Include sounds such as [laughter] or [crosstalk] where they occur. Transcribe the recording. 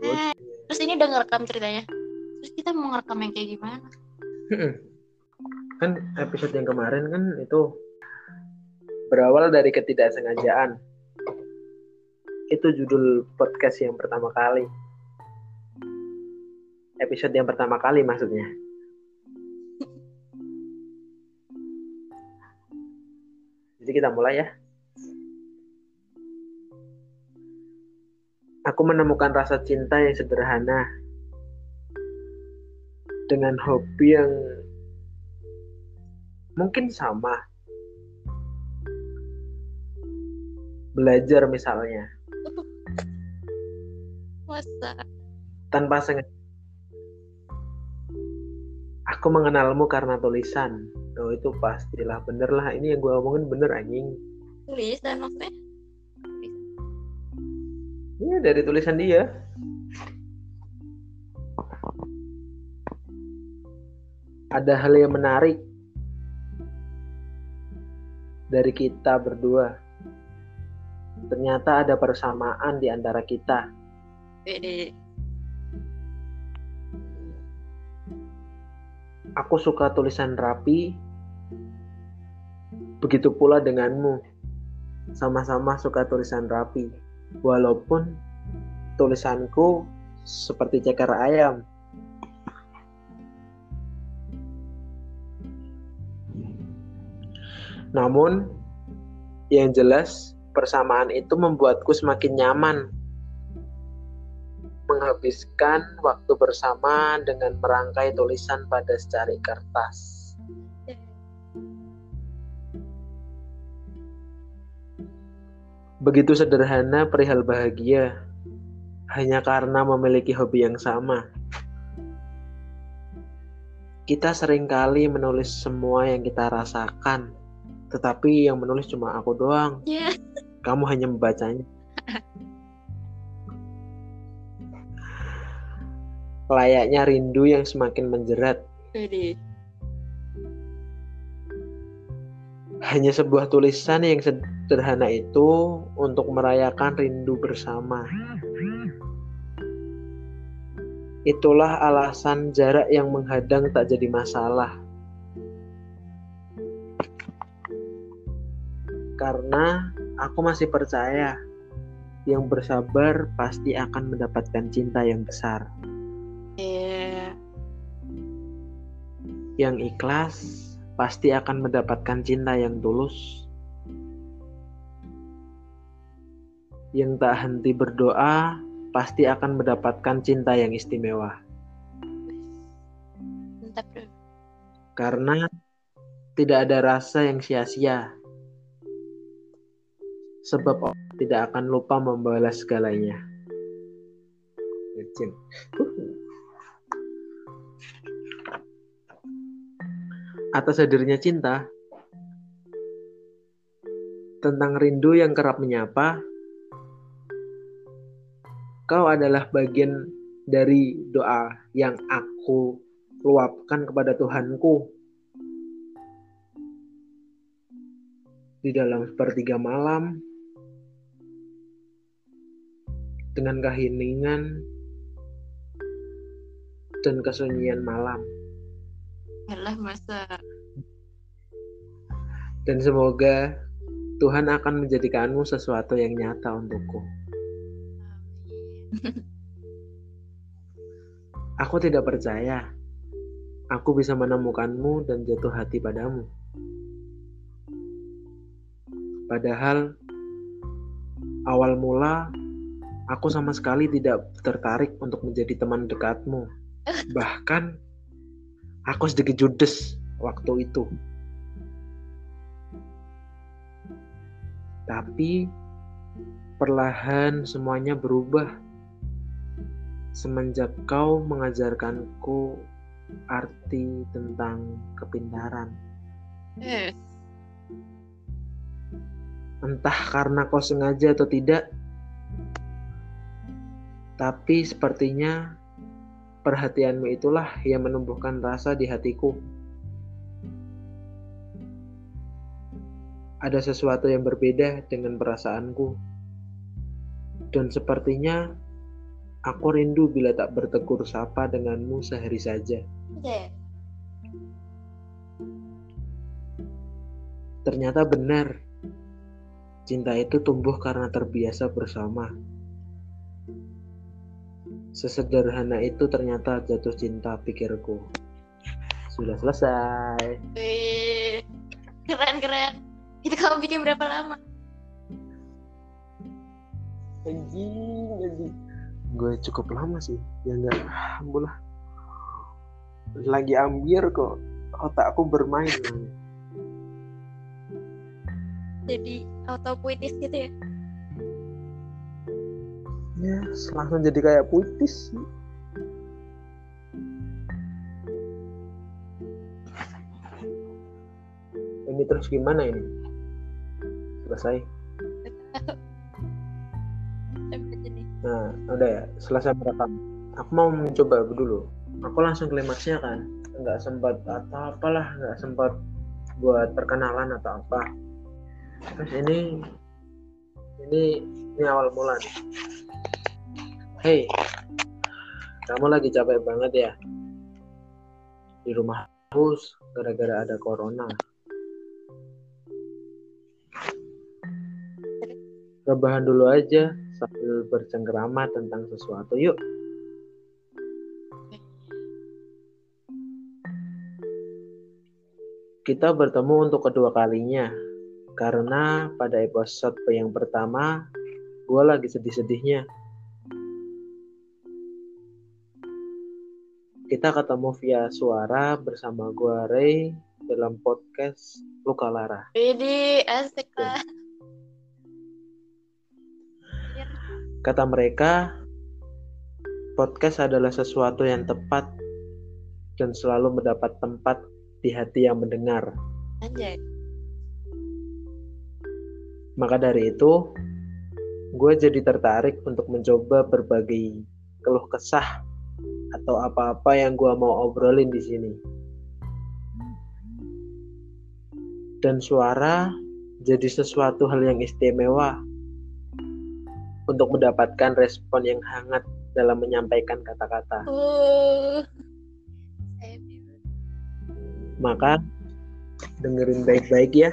loh Nah, terus ini udah ngerekam ceritanya. Terus kita mau ngerekam yang kayak gimana? Kan episode yang kemarin kan itu berawal dari ketidaksengajaan. Itu judul podcast yang pertama kali. Episode yang pertama kali maksudnya. Jadi kita mulai ya aku menemukan rasa cinta yang sederhana dengan hobi yang mungkin sama. Belajar misalnya, masa tanpa sengaja. Aku mengenalmu karena tulisan. Oh itu pastilah bener lah. Ini yang gue omongin bener anjing. tulisan maksudnya Iya dari tulisan dia. Ada hal yang menarik dari kita berdua. Ternyata ada persamaan di antara kita. Pede Aku suka tulisan rapi. Begitu pula denganmu. Sama-sama suka tulisan rapi. Walaupun tulisanku seperti ceker ayam. Namun, yang jelas persamaan itu membuatku semakin nyaman menghabiskan waktu bersama dengan merangkai tulisan pada secari kertas. Begitu sederhana perihal bahagia, hanya karena memiliki hobi yang sama. Kita sering kali menulis semua yang kita rasakan, tetapi yang menulis cuma aku doang. ya Kamu hanya membacanya. Layaknya rindu yang semakin menjerat. Hanya sebuah tulisan yang sederhana itu untuk merayakan rindu bersama. Itulah alasan jarak yang menghadang tak jadi masalah. Karena aku masih percaya yang bersabar pasti akan mendapatkan cinta yang besar. ya Yang ikhlas pasti akan mendapatkan cinta yang tulus. Yang tak henti berdoa pasti akan mendapatkan cinta yang istimewa. mantap bro Karena tidak ada rasa yang sia-sia. Sebab Allah tidak akan lupa membalas segalanya. Atas hadirnya cinta, tentang rindu yang kerap menyapa, kau adalah bagian dari doa yang aku luapkan kepada Tuhanku. Di dalam sepertiga malam dengan keheningan dan kesunyian malam Yalah masa dan semoga Tuhan akan menjadikanmu sesuatu yang nyata untukku. amin Aku tidak percaya aku bisa menemukanmu dan jatuh hati padamu. Padahal awal mula aku sama sekali tidak tertarik untuk menjadi teman dekatmu. [laughs] Bahkan aku sedikit judes waktu itu. Tapi perlahan semuanya berubah semenjak kau mengajarkanku arti tentang kepintaran. eh Entah karena kau sengaja atau tidak, tapi sepertinya perhatianmu itulah yang menumbuhkan rasa di hatiku. Ada sesuatu yang berbeda dengan perasaanku, dan sepertinya Aku rindu bila tak bertegur sapa denganmu sehari saja. Ternyata benar. Cinta itu tumbuh karena terbiasa bersama. Sesederhana itu ternyata jatuh cinta pikirku. Sudah selesai. Wih, keren keren. Itu kamu bikin berapa lama? Anjing, anjing. Gue cukup lama sih. Ya enggak, alhamdulillah. Lagi ambil kok. Otakku bermain. Jadi auto puitis gitu ya? Ya, langsung jadi kayak puitis sih. Ini terus gimana ini? Selesai. Nah, udah ya, selesai merekam. Aku mau mencoba dulu. Aku langsung klimaksnya kan. Nggak sempat atau apalah, nggak sempat buat perkenalan atau apa. Terus ini ini ini awal mula nih. Hey, kamu lagi capek banget ya? Di rumah terus gara-gara ada corona. Rebahan dulu aja sambil bercengkerama tentang sesuatu. Yuk. Kita bertemu untuk kedua kalinya karena pada episode yang pertama gue lagi sedih-sedihnya. Kita ketemu via suara bersama gue Ray dalam podcast Luka Lara. Widih, asik lah. Kata mereka, podcast adalah sesuatu yang tepat dan selalu mendapat tempat di hati yang mendengar. Anjay. Maka dari itu, gue jadi tertarik untuk mencoba berbagai keluh kesah atau apa-apa yang gue mau obrolin di sini. Dan suara jadi sesuatu hal yang istimewa untuk mendapatkan respon yang hangat dalam menyampaikan kata-kata. Uh. Maka dengerin baik-baik ya